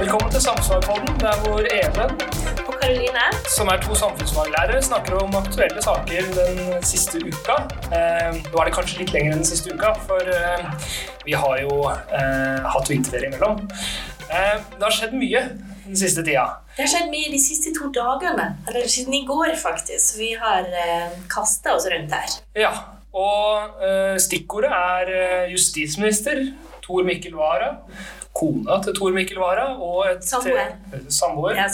Velkommen til Samsvarpodden, der hvor Even, Og Karoline. som er to samfunnsfaglærere, snakker om aktuelle saker den siste uka. Eh, nå er det kanskje litt lenger enn den siste uka, for eh, vi har jo eh, hatt vinterferie imellom. Eh, det har skjedd mye den siste tida. Det har skjedd mye de siste to dagene. Eller siden i går, faktisk. Vi har eh, kasta oss rundt her. Ja, og eh, stikkordet er eh, justisminister Tor Mikkel Wara, kona til Tor Mikkel Wara og et Samboer. Ja.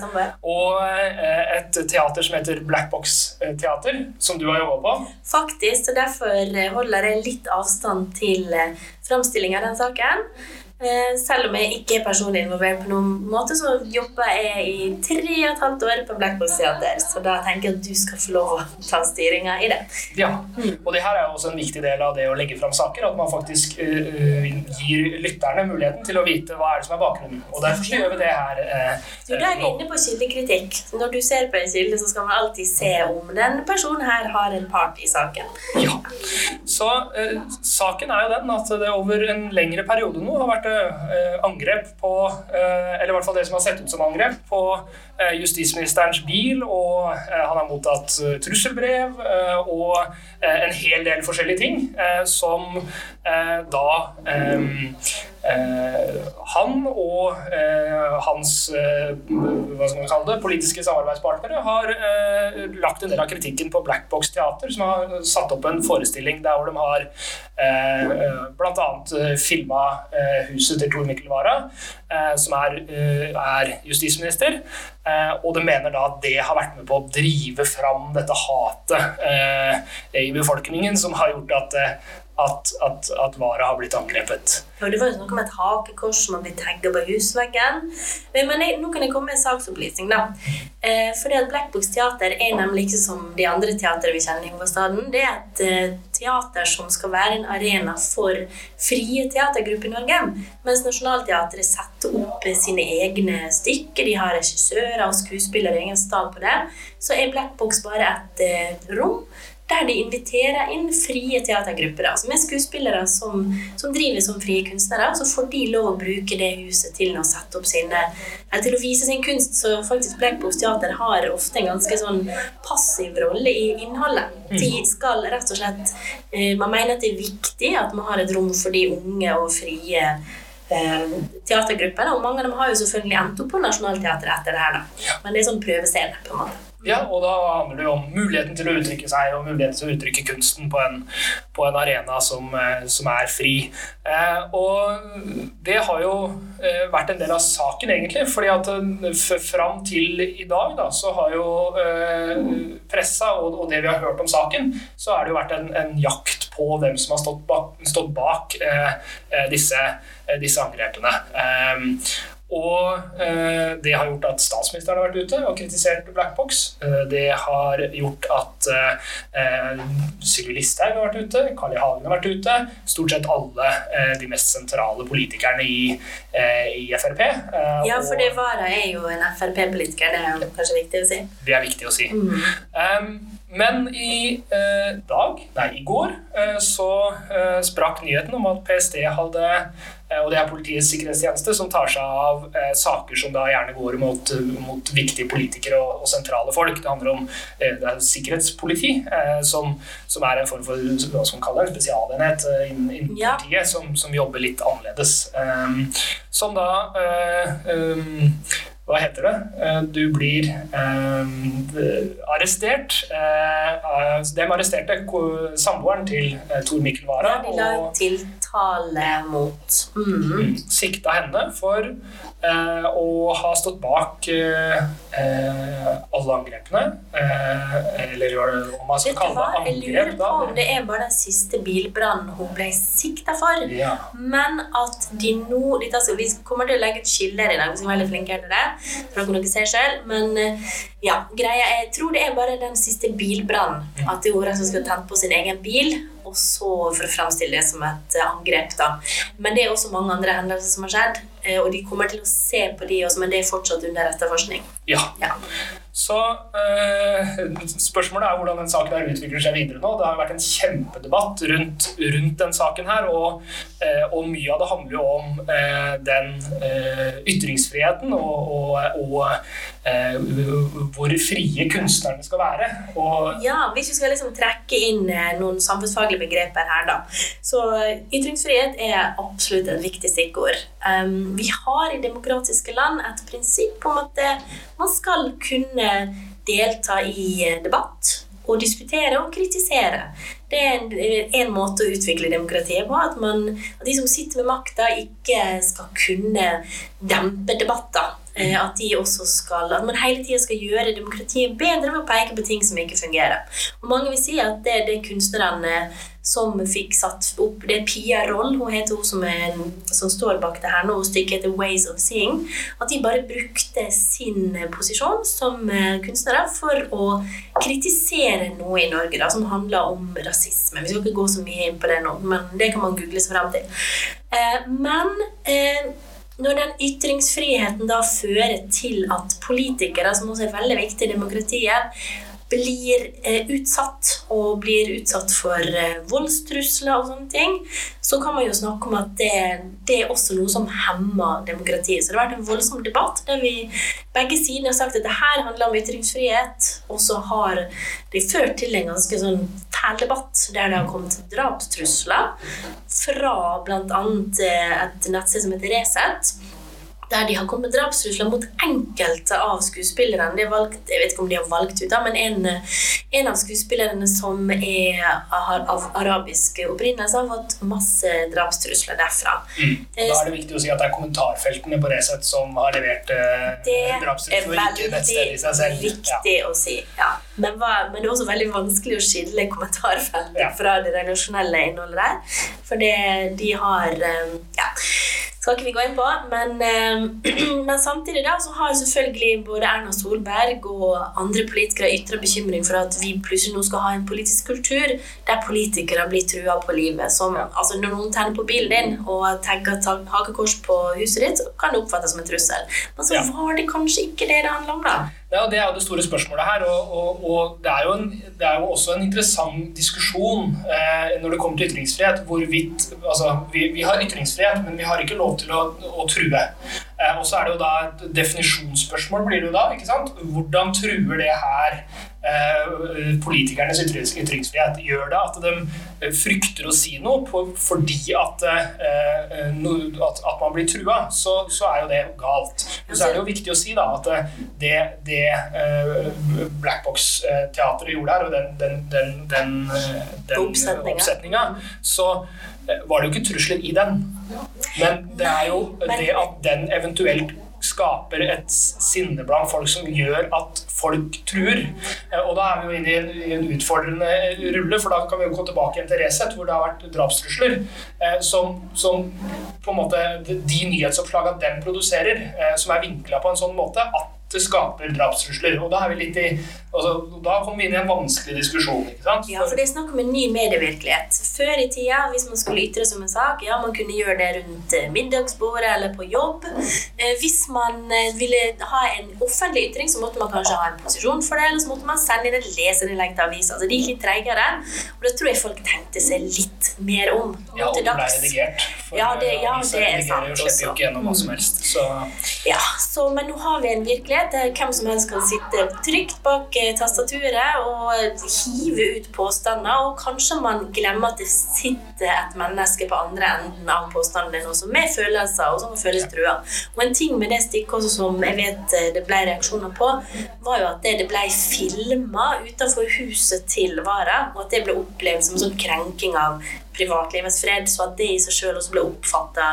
Og eh, et teater som heter Black Box eh, Teater, som du har jobba på. Faktisk, så derfor eh, holder jeg litt avstand til framstillinga av den saken. Eh, Selv om jeg ikke er personlig involvert på noen måte, så jobber jeg i tre og et halvt år på Black Box Teater. Så da tenker jeg at du skal få lov å ta styringa i det. Ja, og det her er jo også en viktig del av det å legge fram saker, at man faktisk eh, gir lytterne muligheten til å vite hva er det som er bakgrunnen. Og derfor så gjør vi det her uh, Du, er inne på kildekritikk. Når du ser på en kilde, så skal man alltid se om den personen her har en part i saken. Ja. Så uh, saken er jo den at det over en lengre periode nå har vært angrep på eh, Eller i hvert fall det som har sett ut som angrep på eh, justisministerens bil, og eh, han har mottatt eh, trusselbrev eh, og eh, en hel del forskjellige ting eh, som eh, da eh, eh, han og eh, hans eh, hva skal man kalle det, politiske samarbeidspartnere har eh, lagt en del av kritikken på Black Box Teater, som har satt opp en forestilling der hvor de har eh, eh, bl.a. Filma eh, huset til Tor Mikkel Wara, eh, som er, eh, er justisminister. Eh, og de mener da at det har vært med på å drive fram dette hatet eh, i befolkningen, som har gjort at, eh, at, at, at Vara har blitt angrepet. Ja, det var jo noe med et hakekors som har blitt tagga på husveggen. Men men jeg, nå kan jeg komme med en saksopplysning. da. Eh, fordi at Black Box Teater er nemlig ikke som de andre teatrene vi kjenner i hovedstaden. Det er et eh, teater som skal være en arena for frie teatergrupper i Norge. Mens Nationaltheatret setter opp sine egne stykker. De har regissører og skuespillere i egen stab på det. Så er Black Box bare et eh, rom der de inviterer inn frie teatergrupper. Altså med skuespillere som, som driver som frie kunstnere. Så får de lov å bruke det huset til å sette opp sine eller til å vise sin kunst. Så faktisk Blackbox Teater har ofte en ganske sånn passiv rolle i innholdet. De skal rett og slett eh, Man mener at det er viktig at man har et rom for de unge og frie eh, teatergruppene. Og mange av dem har jo selvfølgelig endt opp på Nationaltheatret etter det her, da. Men det er sånn prøvescene, på en måte. Ja, og da handler det jo om muligheten til å uttrykke seg og muligheten til å uttrykke kunsten på en, på en arena som, eh, som er fri. Eh, og det har jo eh, vært en del av saken, egentlig. fordi at eh, fram til i dag da, så har jo eh, pressa og, og det vi har hørt om saken, så har det jo vært en, en jakt på hvem som har stått bak, stått bak eh, disse, disse angrepene. Eh, og eh, det har gjort at statsministeren har vært ute og kritisert Black Box. Eh, det har gjort at eh, Sylvi Listhaug har vært ute, Carl I. Hagen har vært ute. Stort sett alle eh, de mest sentrale politikerne i, eh, i Frp. Eh, Ja, for det Vara er jo en Frp-politiker, det er kanskje viktig å si. det er viktig å si. Um, men i dag, nei, i går, så sprakk nyheten om at PST hadde og det er Politiets sikkerhetstjeneste som tar seg av eh, saker som da gjerne går mot, mot viktige politikere og, og sentrale folk. Det handler om eh, det er sikkerhetspoliti, eh, som, som er en form for hva som kaller det, en spesialenhet eh, innen, in Ja. politiet, som, som jobber litt annerledes. Um, som da eh, um, hva heter det? Eh, Du blir eh, arrestert. Eh, de arresterte samboeren til eh, Tor Mikkel Wara. Ja, tiltale mot mm. Mm, sikta henne for eh, å ha stått bak eh, eh, alle angrepene. Eh, eller hva om man skal kalle det det Jeg lurer på om det er bare den siste bilbrannen hun ble sikta for. Ja. Men at de nå litt, altså, Vi kommer til å legge et skiller i dag, vi er veldig flinke til det. For dere ser selv, Men ja, greia jeg tror det er bare den siste bilbrannen. At det er hun som og skal tent på sin egen bil. Og så for å fremstille det som et angrep. da. Men det er også mange andre hendelser som har skjedd. Eh, Og de kommer til å se på de også, men det er fortsatt under etterforskning. ja. Ja. Så eh, spørsmålet er hvordan den saken her utvikler seg videre nå. Det har vært en kjempedebatt rundt, rundt den saken her, og, eh, og, mye av det handler jo om eh, den ytringsfriheten og, og, og hvor frie kunstnerne skal være. ja, hvis vi skal liksom trekke inn noen samfunnsfaglige begreper her, da. Så ytringsfrihet er absolutt et viktig stikkord. Um, vi har i demokratiske land et prinsipp om at man skal kunne delta i eh, debatt og diskutere og kritisere. Det er en måte å utvikle demokratiet på. At, man, at de som sitter med makta, ikke skal kunne dempe debatter. Eh, at, de også skal, at man hele tida skal gjøre demokratiet bedre ved å peke på ting som ikke fungerer. Og Mange vil si at det er det kunstnerne som fikk satt opp Det er Pia Roll, hun heter hun som, er, som står bak det her nå, stykket heter 'Ways of Seeing'. At de bare brukte sin posisjon som eh, kunstnere for å kritisere noe i Norge da, som handler om rasisme. Vi skal ikke gå så mye inn på det nå, men det kan man google seg frem til. Eh, men når den ytringsfriheten da fører til at politikere, som også er veldig viktig i demokratiet, blir eh, utsatt og blir utsatt for eh, voldstrusler og sånne ting, så kan man jo snakke om at det, det, er også noe som hemmer demokratiet. Så det har vært en voldsom debatt der vi begge sider har sagt at det her handler om ytringsfrihet, og så har det ført til en ganske sånn fæl debatt der det har kommet drapstrusler fra bl.a. Eh, et nettsted som heter Resett der de har kommet drapstrusler mot enkelte av skuespillerne. De valgt, jeg vet ikke om de har valgt ut, men en, en av skuespillerne som er, har av arabisk opprinnelse, har fått masse drapstrusler derfra. Mm. Da er det viktig å si at det er kommentarfeltene på Resett som har levert eh, drapstrusler, Det ikke veldig. Viktig ja. å si, ja. Men, hva, men, det er også veldig vanskelig å skille kommentarfeltet ja. fra det relasjonelle innholdet der. For det, de har um, Ja skal ikke vi gå inn på. Men, eh, men, samtidig da, så har selvfølgelig både Erna Solberg og andre politikere ytra bekymring for at vi plutselig nå skal ha en politisk kultur der politikere blir trua på livet. Som, altså Når noen tenner på bilen din og tagger hakekors på huset ditt, så kan det oppfattes som en trussel. Men så var det kanskje ikke det det handla om, da. Det er jo det store spørsmålet her. Og, og, og det, er en, det, er jo også en interessant diskusjon eh, når det kommer til ytringsfrihet. Hvorvidt Altså, vi, vi, har ytringsfrihet, men vi har ikke lov til å, å true. Eh, og så er det jo da et definisjonsspørsmål, blir det jo da. ikke sant? Hvordan truer det her politikernes ytringsfrihet? Gjør det at de eh, frykter å si noe på, fordi at, eh, no, at, man blir trua, så, så, er jo det galt. Men så er det jo viktig å si da at det, det eh, Blackbox-teatret gjorde her, og den, den, den, den, den oppsetninga, så var det jo ikke trusler i den. Men det er jo det at den eventuelt skaper et sinne blant folk som gjør at folk truer. Eh, og da er vi jo inne i en utfordrende rulle, for da kan vi jo gå tilbake til Resett, hvor det har vært drapstrusler. Eh, som, som, på en måte de nyhetsoppslagene den produserer, eh, som er vinkla på en sånn måte at det skaper drapstrusler. Og da, er vi litt i, altså, da kommer vi inn i en vanskelig diskusjon. ikke sant? Ja, for det er snakk om en ny medievirkelighet. Før i tida, hvis man skulle ytre som en sak, ja, man kunne gjøre det rundt eh, middagsbordet eller på jobb. Eh, hvis man eh, ville ha en offentlig ytring, så måtte man kanskje ha en posisjon for det, eller så måtte man sende inn et leserinnlegg til avisa. Altså, det gikk litt treigere. Og det tror jeg folk tenkte seg litt mer om. Ja, og ble redigert. Ja, det, ja, det er sant. Og slipper jo ikke gjennom hva som helst. Så. Ja, så, men nå har vi en virkelighet der hvem som helst kan sitte trygt bak eh, tastaturet og hive ut påstander, og kanskje man glemmer at det sitter et menneske på andre enden av påstanden din også, med følelser, og som føles trua. Og en ting med det stikket som jeg vet eh, det ble reaksjoner på, var jo at det, det ble filma utenfor huset til Vara, og at det ble opplevd som en sånn krenking av privatlivets fred, så at det i seg sjøl også ble oppfatta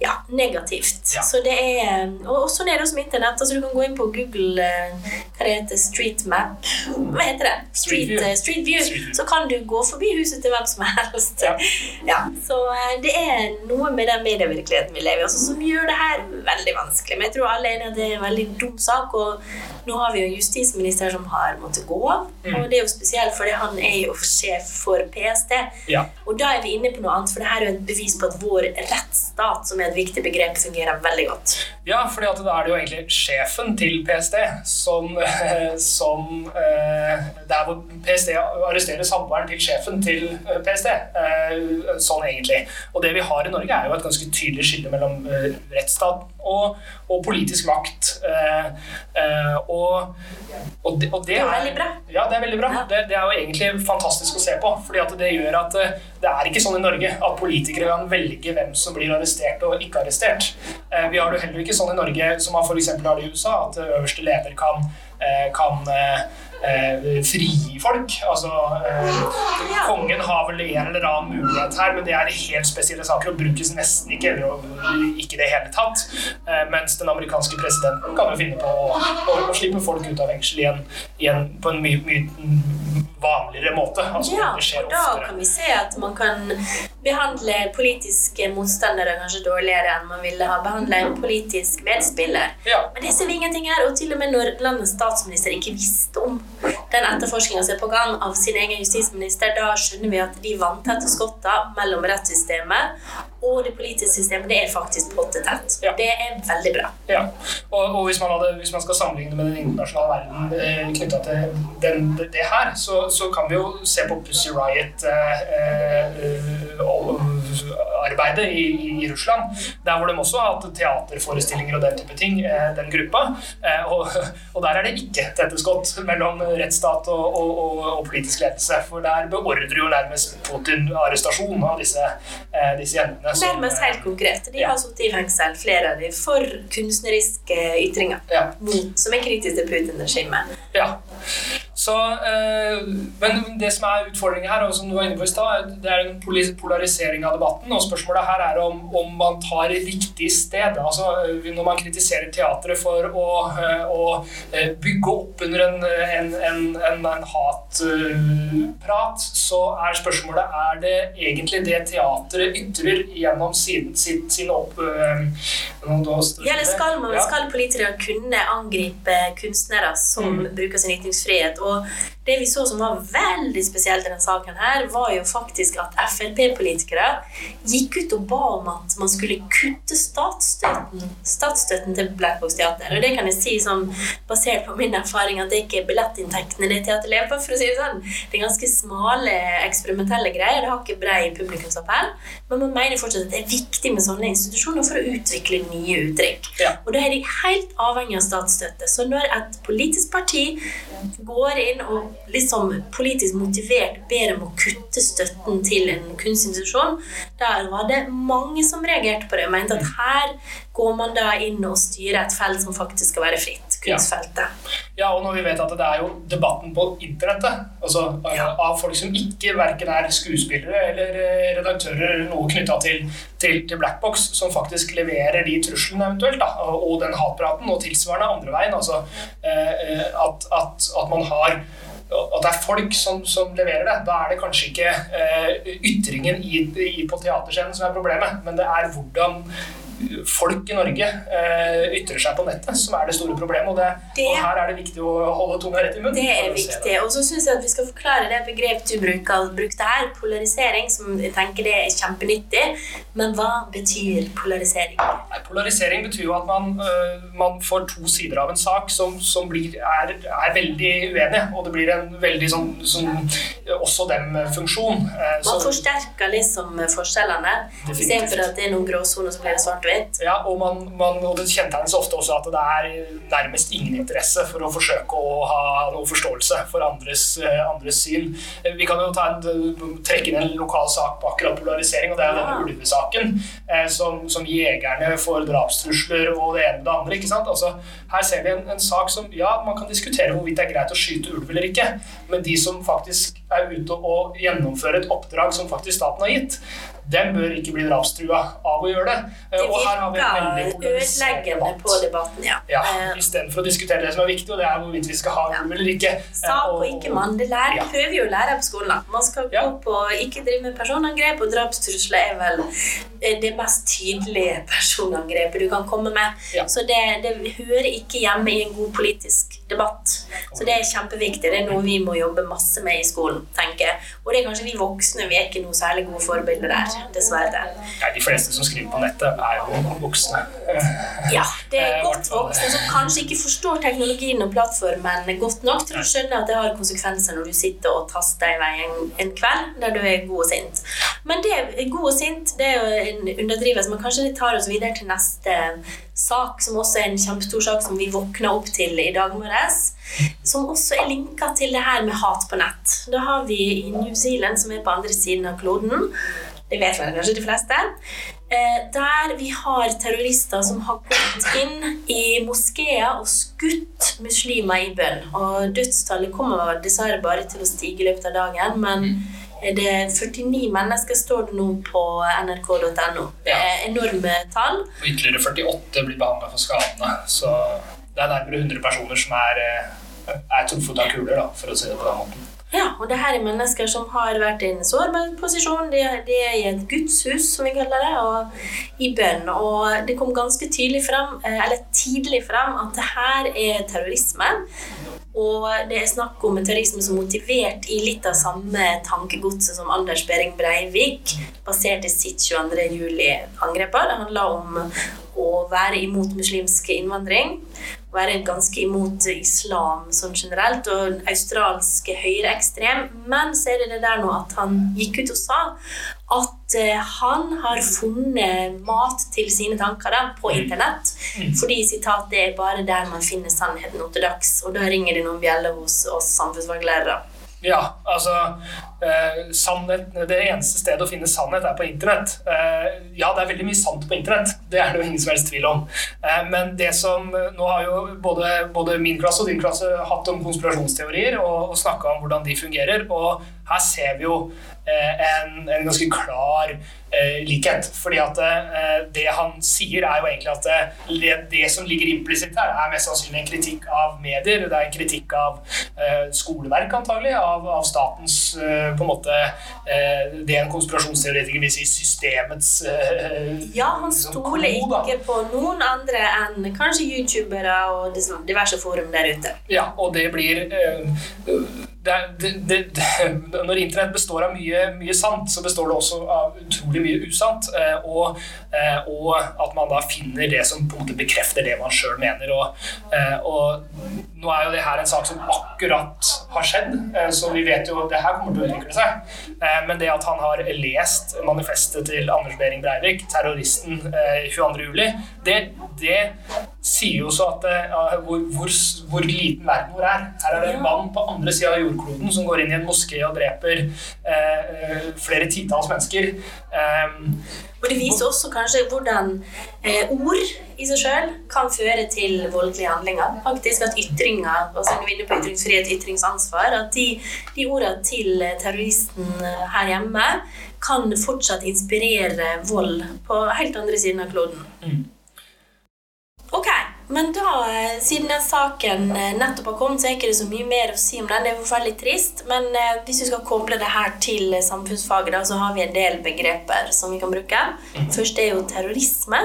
ja, negativt. Ja. Så det er, og sånn også med som Internett. altså Du kan gå inn på Google eh, hva det heter, Street Map Hva heter det? Street, Street, View. Street View. Street View. Så kan du gå forbi huset til hvem som helst. Ja. ja. Så eh, det er noe med den medievirkeligheten vi lever i også, som gjør det her veldig vanskelig. Men jeg tror alle er enige at det er en veldig dum sak. Og nå har vi jo en justisminister som har måttet gå av. Mm. Og det er jo spesielt fordi han er jo sjef for PST. Ja. Og da er vi inne på noe annet, for det her er jo et bevis på at vår rettsstat, som er et viktig begrep, fungerer veldig godt. Ja, fordi da er det jo egentlig sjefen til PST som, som Der hvor PST arresterer samboeren til sjefen til PST. Sånn egentlig. Og det vi har i Norge, er jo et ganske tydelig skille mellom rettsstat og, og politisk makt. Og, og, det, og det, er veldig bra. Ja, det er veldig bra. Det, det, er jo egentlig fantastisk å se på. fordi at det gjør at det er ikke sånn i Norge at politikere kan velge hvem som blir arrestert og ikke arrestert. Vi har det heller ikke sånn i Norge som man f.eks. har det i USA, at øverste leder kan, eh, kan eh, eh, frigi folk. Altså, eh, kongen har vel en eller annen mulighet her, men det er helt spesielle saker og brukes nesten ikke, eller ikke i det hele tatt. Eh, mens den amerikanske presidenten kan jo finne på å, å, å slippe folk ut av fengsel igjen, igjen på en mye, mye vanligere måte. Altså, ja, for da kan vi se at man kan behandle politiske motstandere kanskje dårligere enn man ville ha behandla en politisk medspiller. Ja. Men det ser vi ingenting her. Og til og med når landets statsminister ikke visste om den etterforskninga som er på gang av sin egen justisminister, da skjønner vi at de vanntette skotta mellom rettssystemet og det politiske systemet det er faktisk pottetett. Ja. Det er veldig bra. Ja. Og, og hvis, man hadde, hvis, man skal sammenligne med den internasjonale verden eh, knytta til den, det her, så, så, kan vi jo se på Pussy Riot eh, eh, arbeidet i, i, Russland. Der hvor de også har hatt teaterforestillinger og den type ting, eh, den gruppa. Eh, og, og, der er det ikke tette skott mellom rettsstat og, og, og, politisk ledelse. For der beordrer jo nærmest Putin arrestasjon av disse, eh, disse jentene. Nærmest helt konkret. De har sittet i fengsel, flere av dem, for kunstneriske ytringer som er kritiske til Putin-regimet. Ja. Så, øh, men det som er utfordringen her, og som du var inne på i stad, det er en polarisering av debatten. Og spørsmålet her er om, om man tar riktig sted. Altså, når man kritiserer teatret for å, øh, å bygge opp under en, en, en, en hatprat, så er spørsmålet er det egentlig det teatret ytrer gjennom sin, sin, sin opp... Ja, eller skal, man, skal politikere kunne angripe kunstnere som mm. bruker sin ytringsfrihet? Og og det vi så som var veldig spesielt i denne saken, her, var jo faktisk at Frp-politikere gikk ut og ba om at man skulle kutte statsstøtten, statsstøtten til Black Box Teater. Og det kan jeg si som basert på min erfaring at det ikke er billettinntektene det teater lever på. for å si Det sånn. Det er ganske smale, eksperimentelle greier. Det har ikke brei publikumsappell. Men man mener fortsatt at det er viktig med sånne institusjoner for å utvikle nye uttrykk. Ja. Og da er de helt avhengig av statsstøtte. Så når et politisk parti går inn og liksom politisk motivert ber om å kutte støtten til en kunstinstitusjon, der var det mange som reagerte på det og mente at her går man da inn og styrer et felt som faktisk skal være fritt. Kunstfeltet. Ja, og når vi vet at det er jo debatten på internettet, altså ja. av folk som ikke verken er skuespillere eller eh, redaktører eller noe knytta til, til, til Blackbox, som faktisk leverer de truslene eventuelt, da, og den hatpraten, og tilsvarende andre veien. altså eh, eh, at, at, at man har at det er folk som, som, leverer det, da er det kanskje ikke eh, ytringen i, i, på teaterscenen som er problemet, men det er hvordan folk i Norge eh, ytrer seg på nettet, som er det store problemet. Og, det, det, og her er det viktig å holde tunga rett i munnen. Det er viktig. Og så syns jeg at vi skal forklare det begrepet du bruker, brukte her, polarisering, som jeg tenker det er kjempenyttig. Men hva betyr polarisering? Nei, polarisering betyr jo at man, øh, man, får to sider av en sak som, som blir, er, er, veldig uenige, og det blir en veldig sånn, sånn også dem-funksjon. Eh, man forsterker liksom forskjellene. Istedenfor at det er noen gråsoner, så blir det svart vet. Ja, og, man, man, og det kjennetegnes ofte også at det er nærmest ingen interesse for å forsøke å ha noe forståelse for andres, eh, andres syn. Eh, vi kan jo en, trekke inn en lokal sak på akkurat polarisering, og det er denne ja. ulvesaken. Eh, som, som, jegerne får drapstrusler og det ene med det andre. ikke sant? Altså, her ser vi en, en, sak som ja, man kan diskutere hvorvidt det er greit å skyte ulv eller ikke, men de som faktisk er ute og gjennomfører et oppdrag som faktisk staten har gitt, den bør ikke bli drapstrua av å gjøre det. Det virker ødeleggende på debatten, ja. ja uh, Istedenfor å diskutere det som er viktig, og det er hvorvidt vi skal ha ja. eller ikke. Sa og, ikke mann. Det lærer, ja. prøver jo å lære på skolen. Man skal gå på ikke drive med personangrep, og drapstrusler er vel eh, det mest tydelige personangrepet du kan komme med. Så det, det hører ikke hjemme i en god politisk debatt. Så det er kjempeviktig. Det er noe vi må jobbe masse med i skolen, tenker jeg. Og det er kanskje vi voksne, vi er ikke noe særlig gode forbilder der, dessverre. Ja, de fleste som skriver på nettet, er jo voksne. Ja, det er godt voksne som kanskje ikke forstår teknologien og plattformen godt nok til å skjønne at det har konsekvenser når du sitter og taster i vei en, en kveld der du er god og sint. Men det god og sint det er jo en underdrivelse, men kanskje det tar oss videre til neste sak, som også er en kjempestor sak som vi våkna opp til i dag morges. Som også er linka til det her med hat på nett. Da har vi i New Zealand, som er på andre siden av kloden, det vet vel kanskje de fleste, eh, der vi har terrorister som har gått inn i moskeer og skutt muslimer i bønn. Og dødstallet kommer dessverre bare til å stige i løpet av dagen, men det er 49 mennesker står det nå på nrk.no. Det er enorme tall. Og ytterligere 48 blir behandla for skadene. Så det er nærmere 100 personer som er, eh, er truffet av kuler, da, for å si det på den måten. Ja, og det her er mennesker som har vært i en sårbar posisjon. De, de er i et gudshus, som vi kaller det, og i bønn. Og det kom ganske tydelig frem, eh, eller tidlig frem at det her er terrorisme. Og det er snakk om en terrorisme som er motivert i litt av samme tankegodset som Anders Behring Breivik baserte sitt 22. juli-angrep på. Det handla om å være imot muslimsk innvandring. Være ganske imot islam sånn generelt, og australsk høyreekstrem. Men så er det det der nå at han gikk ut og sa at eh, han har funnet mat til sine tanker da, på internett. Fordi sitat, det er bare der man finner sannheten til dags. Og da ringer det noen bjeller hos oss samfunnsfaglærere. Ja, altså eh, sannhet, Det eneste stedet å finne sannhet er på internett. Eh, ja, det er veldig mye sant på internett, det er det jo ingen som helst tvil om. Eh, men det som Nå har jo både, både, min klasse og din klasse hatt om konspirasjonsteorier og, og snakka om hvordan de fungerer, og her ser vi jo eh, en, en, ganske klar eh, likhet. Fordi at eh, det han sier, er jo egentlig at det, det som ligger implisitt her, er mest sannsynlig en kritikk av medier. Det er en kritikk av skoleverk, antagelig. Av, av statens på en måte Det en konspirasjonsteoretiker vil si systemets Ja, han liksom stoler ikke på noen andre enn kanskje youtubere og diverse forum der ute. Ja, og det blir det, det, det, når internett består av mye, mye, sant, så består det også av utrolig mye usant. Eh, og, eh, og, at man da finner det som på en måte bekrefter det man sjøl mener. Og, eh, og, nå er jo det her en sak som akkurat har skjedd, så vi vet jo at det her kommer til å utvikle seg. Men det at han har lest manifestet til Anders Behring Breivik, terroristen 22.07, det, det sier jo så at hvor, hvor, hvor liten verden vår er. Her er det en mann på andre sida av jordkloden som går inn i en moské og dreper eh, flere titalls mennesker. Um, og det viser også kanskje hvordan eh, ord i seg sjøl kan føre til voldelige handlinger. Faktisk at ytringer, altså når vi er inne på ytringsfrihet, ytringsansvar, at de, de ordene til terroristen her hjemme kan fortsatt inspirere vold på helt andre siden av kloden. Mm. Ok, men da, eh, siden den saken eh, nettopp har kommet, så er ikke det så mye mer å si om den. Det er forferdelig trist. Men eh, hvis vi skal koble det her til samfunnsfaget, da, så har vi en del begreper som vi kan bruke. Mhm. Først er jo terrorisme.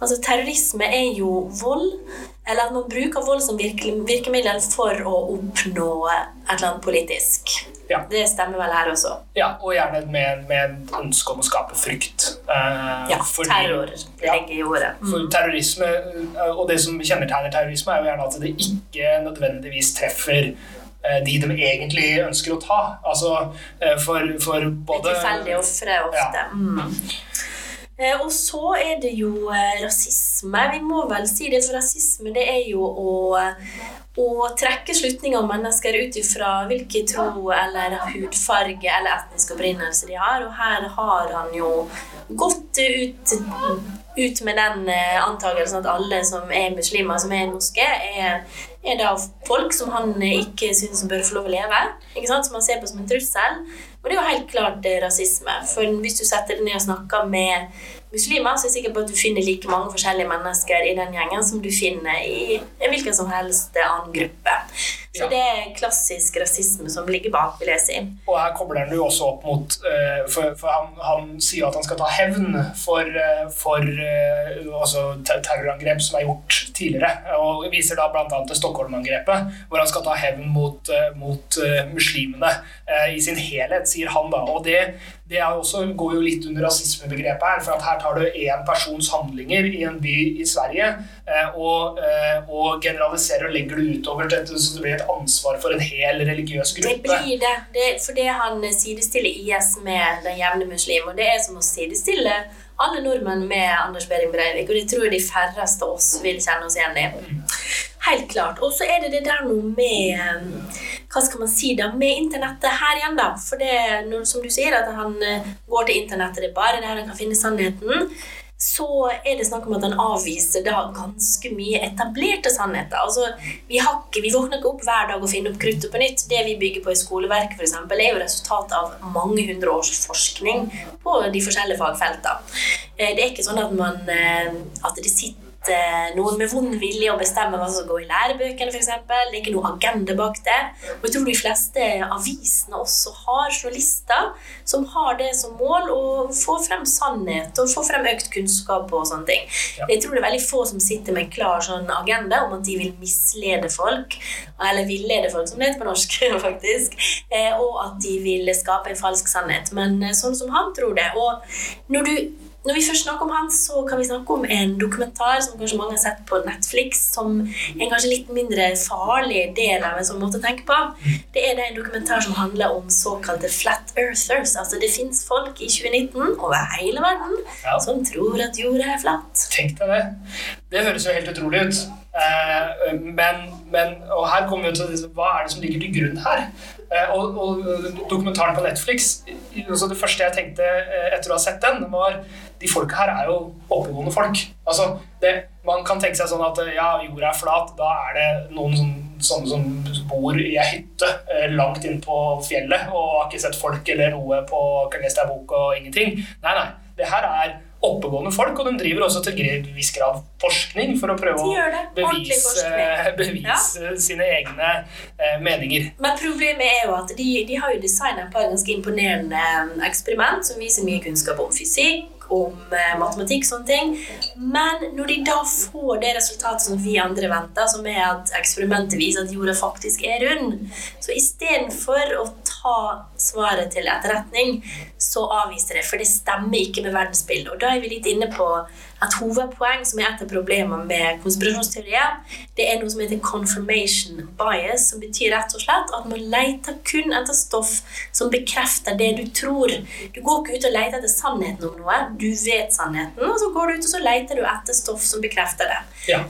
Altså Terrorisme er jo vold, eller at man bruker vold som virkemiddel for å oppnå et eller annet politisk. Ja. Det stemmer vel her også? Ja, og gjerne med, med ønske om å skape frykt. Eh, ja, fordi, terror ligger i ordet. Mm. For terrorisme, eh, og det som kjennetegner terrorisme, er jo gjerne at det ikke nødvendigvis treffer eh, de de egentlig ønsker å ta. Altså eh, for, for både Tilfeldige ofre ofte. Ja. Mm. Og så er det jo rasisme. Vi må vel si det, for rasisme det er jo å å trekke slutninger om mennesker ut ifra hvilken tro eller hudfarge eller etnisk opprinnelse de har. Og her har han jo gått ut, ut med den eh, antakelsen at alle som er muslimer, som er i moské, er, er da folk som han ikke syns bør få lov å leve. Ikke sant? Som han ser på som en trussel. Og det er jo helt klart eh, rasisme. For hvis du setter deg ned og snakker med muslimer, så er jeg sikker på at du finner like mange forskjellige mennesker i den gjengen som du finner i en hvilken som helst annen gruppe. Så Ja. det er klassisk rasisme som ligger bak, vil jeg si. Og her kobler han jo også opp mot eh, For, for han, han sier at han skal ta hevn for, eh, for eh, altså terrorangrep som er gjort tidligere. Og viser da bl.a. til Stockholm-angrepet, hvor han skal ta hevn mot, mot muslimene i sin helhet, sier han da. Og det, det også, går jo litt under rasismebegrepet her, for her tar du én persons handlinger i en by i Sverige og, eh, og generaliserer og legger det utover til så det blir et ansvar for en hel religiøs gruppe. Det blir det. det fordi han sidestiller IS med den jevne muslim. Og det er som å sidestille alle nordmenn med Anders Behring Breivik. Og det tror jeg de færreste av oss vil kjenne oss igjen i. Helt klart. Og så er det det der noe med eh, Hva skal man si da? Med internettet her igjen, da. For det, når, som du sier, at han eh, går til internettet, det er bare der han kan finne sannheten. Så er det snakk om at han avviser da ganske mye etablerte sannheter. Altså, vi, ikke, vi våkner ikke opp hver dag og finner opp kruttet på nytt. Det vi bygger på i skoleverket, eksempel, er jo resultat av mange hundre års forskning på de forskjellige fagfeltene. Eh, Det er ikke sånn at, man, eh, at det sitter noen med vond vilje å bestemme hva som skal gå i lærebøkene, f.eks. Det er ikke noe agenda bak det. Og jeg tror de fleste avisene også har journalister som har det som mål å få frem sannhet og få frem økt kunnskap og sånne ting. Ja. Jeg tror det er veldig få som sitter med en klar sånn agenda om at de vil mislede folk, eller villede folk, som det heter på norsk, faktisk, eh, og at de vil skape en falsk sannhet. Men eh, sånn som han tror det. Og når du når vi først snakker om han, så kan vi snakke om en dokumentar som kanskje mange har sett på Netflix, som er en kanskje litt mindre farlig del av en sånn måte å tenke på. Det er det en dokumentar som handler om såkalte flat earthers. Altså det fins folk i 2019 over hele verden Ja. som tror at jorda er flatt. Tenk deg det. Det høres jo helt utrolig ut. Eh, men, men, og her kommer vi til hva er det som ligger til grunn her. Eh, og, og dokumentaren på Netflix altså Det første jeg tenkte eh, etter å ha sett den, var de folka her er jo oppegående folk. Altså, det, man kan tenke seg sånn at eh, ja, jorda er flat, da er det noen som, sånne som bor i ei hytte eh, langt inn på fjellet og har ikke sett folk eller noe på kan lese ei bok og ingenting. Nei, nei. Det her er oppegående folk, og de driver også til en viss grad forskning for å prøve å bevise, bevise, ja. sine egne eh, meninger. Men problemet er jo at de, de har jo designet et par ganske imponerende eh, eksperiment som viser mye kunnskap om fysikk, om eh, matematikk, sånne ting. Men når de da får det resultatet som vi andre venter, som er at eksperimentet viser at jorda faktisk er rund, så istedenfor å ta svaret til etterretning, så avviser det, for det stemmer ikke med verdensbildet. Og da er vi litt inne på et hovedpoeng som er et av problemene med konspirasjonsteorier. Det er noe som heter confirmation bias, som betyr rett og slett at man leter kun etter stoff som bekrefter det du tror. Du går ikke ut og leter etter sannheten om noe, du vet sannheten, og så går du ut og så leter du etter stoff som bekrefter det. Ja.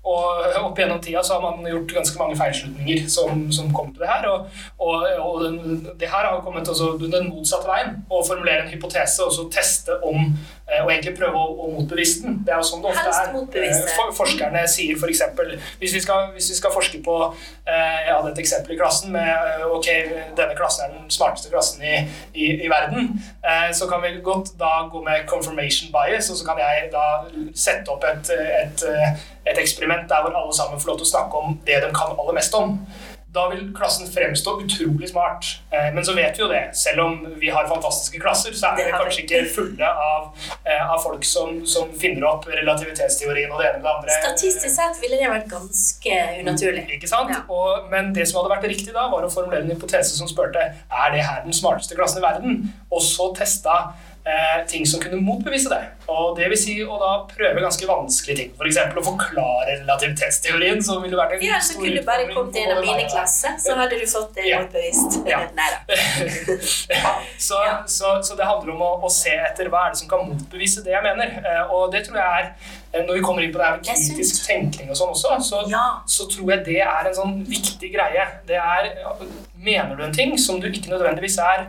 Og opp gjennom tida så har man gjort ganske mange feilslutninger som, som kom til det her. Og, og, og den, det her har kommet den motsatte veien. Å formulere en hypotese og så teste om Og egentlig prøve å, å motbevise den. Det er jo sånn det ofte er. Eh, For, forskerne sier f.eks. Hvis, vi skal- hvis vi skal forske på eh, Jeg hadde et eksempel i klassen med eh, ok, denne klassen er den smarteste klassen i, i, i verden. Eh, så kan vi godt da gå med confirmation bias, og så kan jeg da sette opp et, et, et eksperiment der hvor alle sammen får lov til å snakke om det de kan aller mest om. Da vil klassen fremstå utrolig smart. Eh, Men så vet vi jo det. Selv om vi har fantastiske klasser, så er vi. kanskje ikke fulle av, eh, av folk som, som finner opp relativitetsteorien og det ene med det andre. Statistisk sett ville det vært ganske unaturlig. Ikke sant? Ja. Og, men det som hadde vært riktig da, var å formulere en hypotese som spurte er det her den smarteste klassen i verden, og så testa eh, ting som kunne motbevise det. Og det vil si å da prøve ganske vanskelige ting. F.eks. å forklare relativitetsteorien, som ville vært en Ja, så stor kunne du bare kommet inn en av mine klasse, klasser, så hadde du fått det Ja. motbevist. Ja. Nei da. så, Ja. så, så det handler om å, å se etter hva er det som kan motbevise det jeg mener. Eh, Og det tror jeg er Når vi kommer inn på det her med kritisk tenkning og sånn også, så, Ja. så tror jeg det er en sånn viktig greie. Det er Mener du en ting som du ikke nødvendigvis er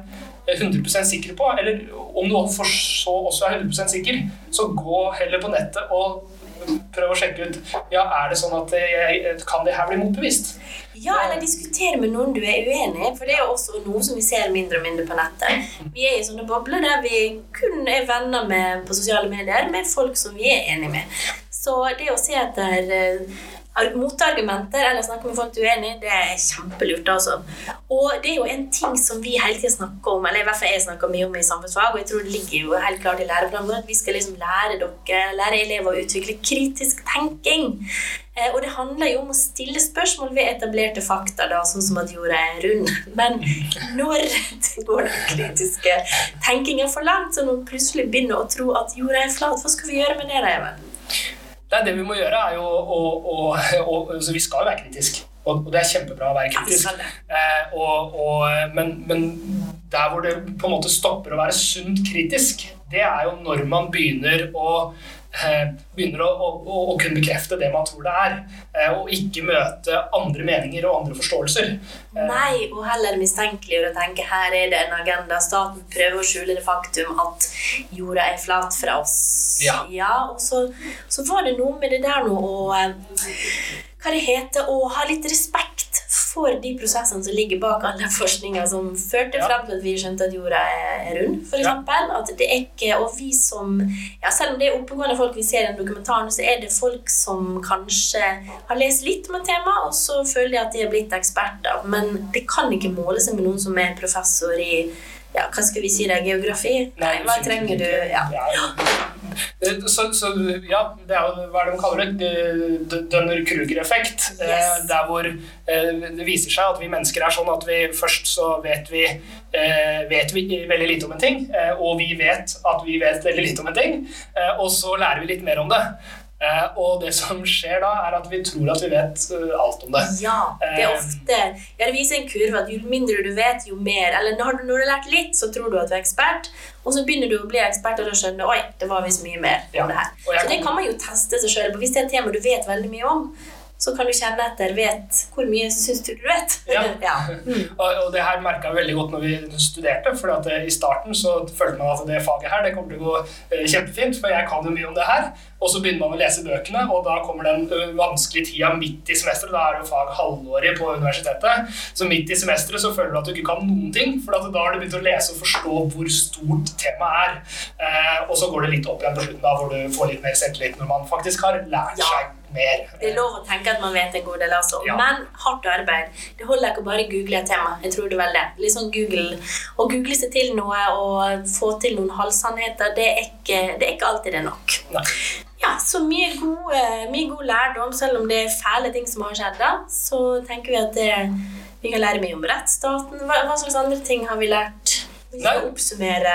100 sikker på, eller om du for så også er 100 sikker, så gå heller på nettet og prøv å sjekke ut ja, er det sånn at jeg, kan det her bli motbevist. Ja, eller diskutere med noen du er uenig i, for det er jo også noe som vi ser mindre og mindre på nettet. Vi er i sånne bobler der vi kun er venner med på sosiale medier med folk som vi er enige med. Så det å se etter eh, motargumenter eller snakke med folk du er enig i, det er kjempelurt. altså. Og det er jo en ting som vi hele tiden snakker om, eller i hvert fall jeg snakker mye om i samfunnsfag, og jeg tror det ligger jo helt klart i læreplanen at vi skal liksom lære dere, lære elever å utvikle kritisk tenking. Eh, og det handler jo om å stille spørsmål ved etablerte fakta, da, sånn som at jorda er rund. Men når går den kritiske tenkingen for langt, så man plutselig begynner å tro at jorda er flat, hva skal vi gjøre med det, da, Even? Det, det vi må gjøre, er jo å, å, å så Vi skal jo være kritisk. Og, det er kjempebra å være kritisk. Eh, og, og, men, men, der hvor det på en måte stopper å være sunt kritisk, det er jo når man begynner å begynner å, å, å, kunne bekrefte det man tror det er, eh, og ikke møte andre meninger og andre forståelser. Eh, Nei, og heller mistenkeliggjøre og tenke her er det en agenda. Staten prøver å skjule det faktum at jorda er flat fra oss. Ja. ja og så, så, var det noe med det der nå å Hva det heter å ha litt respekt for de prosessene som ligger bak all den forskninga som førte ja. frem til at vi skjønte at jorda er rund, f.eks. Ja. At det er ikke Og vi som ja, Selv om det er oppegående folk vi ser i den dokumentaren, så er det folk som kanskje har lest litt om et tema, og så føler de at de er blitt eksperter. Men det kan ikke måle seg med noen som er professor i ja, hva skal vi si det, geografi? Nei, hva trenger du? Ja. Så, så, ja, det er jo hva er det de kaller det? Dønner-Kruger-effekt. Yes. Der hvor eh, det viser seg at vi mennesker er sånn at vi først så vet vi, eh, vet vi veldig lite om en ting, eh, og vi vet at vi vet veldig lite om en ting, og så lærer vi litt mer om det. Eh, og det som skjer da, er at vi tror at vi vet uh, alt om det. Ja, det er eh, ofte ja, det viser en kurve at jo mindre du vet, jo mer Eller når du, når du har lært litt, så tror du at du er ekspert, og så begynner du å bli ekspert og da skjønner oi, det var visst mye mer ja. om det her. Så det kan man jo teste seg sjøl på. Hvis det er et tema du vet veldig mye om, så kan du kjenne etter vet hvor mye syns du du vet. Ja. ja. Mm. Og, og, det her merka jeg veldig godt når vi studerte. For eh, i starten så følte man at det faget her det kommer til å gå eh, kjempefint, for jeg kan jo mye om det her. Og så begynner man å lese bøkene, og da kommer den uh, vanskelige tida midt i semesteret. Da er det jo fag halvårig på universitetet. Så midt i semesteret så føler du at du ikke kan noen ting, for da har du begynt å lese og forstå hvor stort temaet er. Eh, og så går det litt opp igjen på slutten, da, hvor du får litt mer selvtillit når man faktisk har lært ja. Mer. Det er lov å tenke at man vet en god del, altså. Ja. Men hardt arbeid. Det holder ikke å bare google et tema. Jeg tror det er vel det. Litt sånn Google, Å google seg til noe og få til noen halvsannheter, det er ikke, det er ikke alltid det nok. Nei. Ja, så mye god, mye god, lærdom, selv om det er fæle ting som har skjedd. da, Så tenker vi at det, vi kan lære mye om rettsstaten. Hva, hva slags andre ting har vi lært? Vi skal oppsummere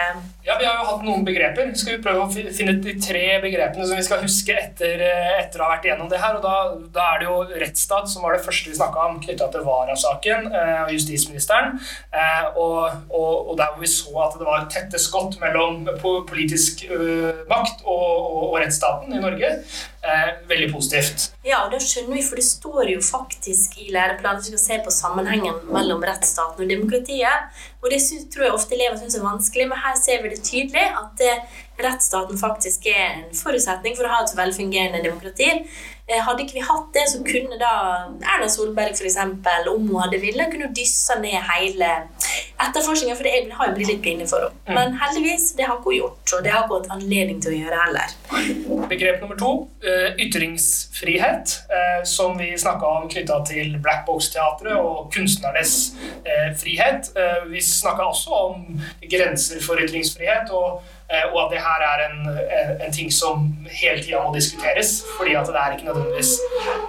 Ja, Vi har jo hatt noen begreper. Skal vi prøve å finne de tre begrepene som vi skal huske etter, eh, etter å ha vært igjennom det her. og Da, da er det jo rettsstat, som var det første vi snakka om knytta til Vara-saken eh, og justisministeren. Eh, og, og, og, der hvor vi så at det var tette skott mellom politisk uh, makt og, og, og, rettsstaten i Norge. Eh, veldig positivt. Ja, og det skjønner vi, for det står jo faktisk i læreplanen at vi skal se på sammenhengen mellom rettsstaten og demokratiet. Og det synes, tror jeg ofte elever syns er vanskelig, men her ser vi det tydelig at det, rettsstaten faktisk er en forutsetning for å ha et velfungerende demokrati. Eh, hadde ikke vi hatt det, så kunne da Erna Solberg eksempel, om hun hadde villet, kunne dyssa ned hele etterforskninga, for det har jo blitt litt pinlig for henne. Mm. Men heldigvis, det har ikke hun gjort, og det har ikke hatt anledning til å gjøre heller. Begrep nummer to eh, ytringsfrihet, eh, som vi snakka om knytta til Black Box-teatret og kunstnernes frihet. Vi snakka også om grenser for ytringsfrihet. og og at det her er en, en ting som hele tida må diskuteres. Fordi at det er ikke nødvendigvis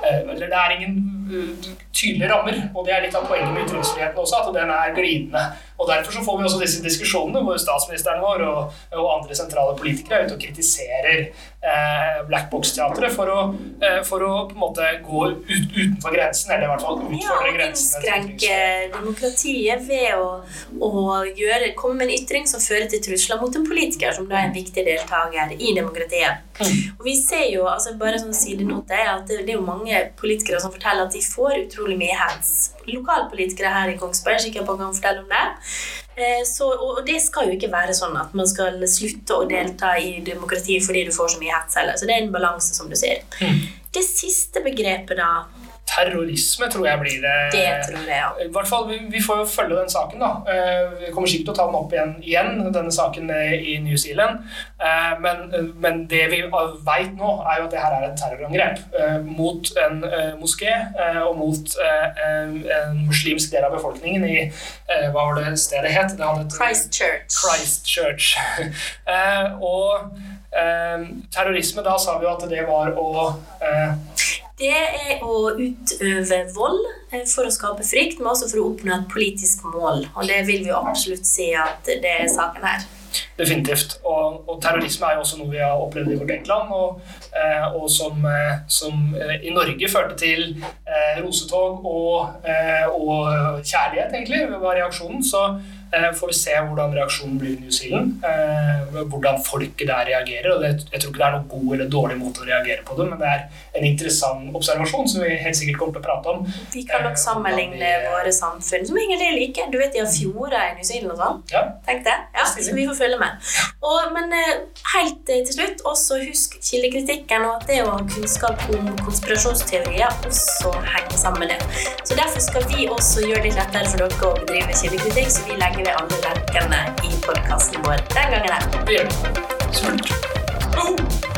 eh, Eller det er ingen eh, tydelige rammer. Og det er litt av poenget med ytringsfriheten også, at den er glidende. Og Derfor så får vi også disse diskusjonene hvor statsministeren vår og, og andre sentrale politikere er ute og kritiserer eh, Black Box-teatret for, eh, for, å på en måte gå ut, utenfor grensen, eller i hvert fall utfordre ja, grensene. Innskrenke demokratiet ved å, å gjøre, komme med en ytring som fører til trusler mot en politiker, som da er en viktig deltaker i demokratiet. Og vi ser jo, altså bare sånn sidenote, at det, det er jo mange politikere som forteller at de får utrolig mye hands. Lokalpolitikere her i Kongsberg sikkert på kan fortelle om det. Eh, så, og det skal jo ikke være sånn at man skal slutte å delta i demokrati fordi du får så mye hets heller. Så det er en balanse, som du sier. Mm. Det siste begrepet, da terrorisme tror jeg blir det. Det tror jeg, ja. I hvert fall, vi, vi får jo følge den saken. da. Eh, Vi kommer sikkert til å ta den opp igjen, igjen denne saken i New Zealand. Eh, Men, men det vi vet nå, er jo at det her er et terrorangrep eh, mot en moské og mot en muslimsk del av befolkningen i Hva var det stedet het? Det hadde et- Christchurch. Christchurch. Og terrorisme, da sa vi jo at det var å Det er å utøve vold eh, for å skape frykt, men også for å oppnå et politisk mål. Og det vil vi absolutt si at det er saken her. Definitivt. Og, og terrorisme er jo også noe vi har opplevd i vårt eget land, og, eh, og som, eh, som i Norge førte til rosetog og, og kjærlighet, egentlig, var reaksjonen. Så får vi se hvordan reaksjonen blir i New Zealand. Eh, hvordan folket der reagerer. og Jeg tror ikke det er noen god eller dårlig måte å reagere på det, men det er en interessant observasjon som vi helt sikkert kommer til å prate om. Vi kan nok sammenligne våre samfunn, som egentlig er like. Du vet de har fjorder i New Zealand og sånn. Ja, Tenk det. Ja, så vi får følge med. Og, men eh, helt eh, til slutt, også husk kildekritikken og at det å ha kunnskap om konspirasjonsteorier også henger sammen med det. Så derfor skal vi også gjøre det litt lettere for dere å bedrive kildekritikk, så vi legger ved alle lenkene i podkasten vår den gangen her. det gjør vi. Oh!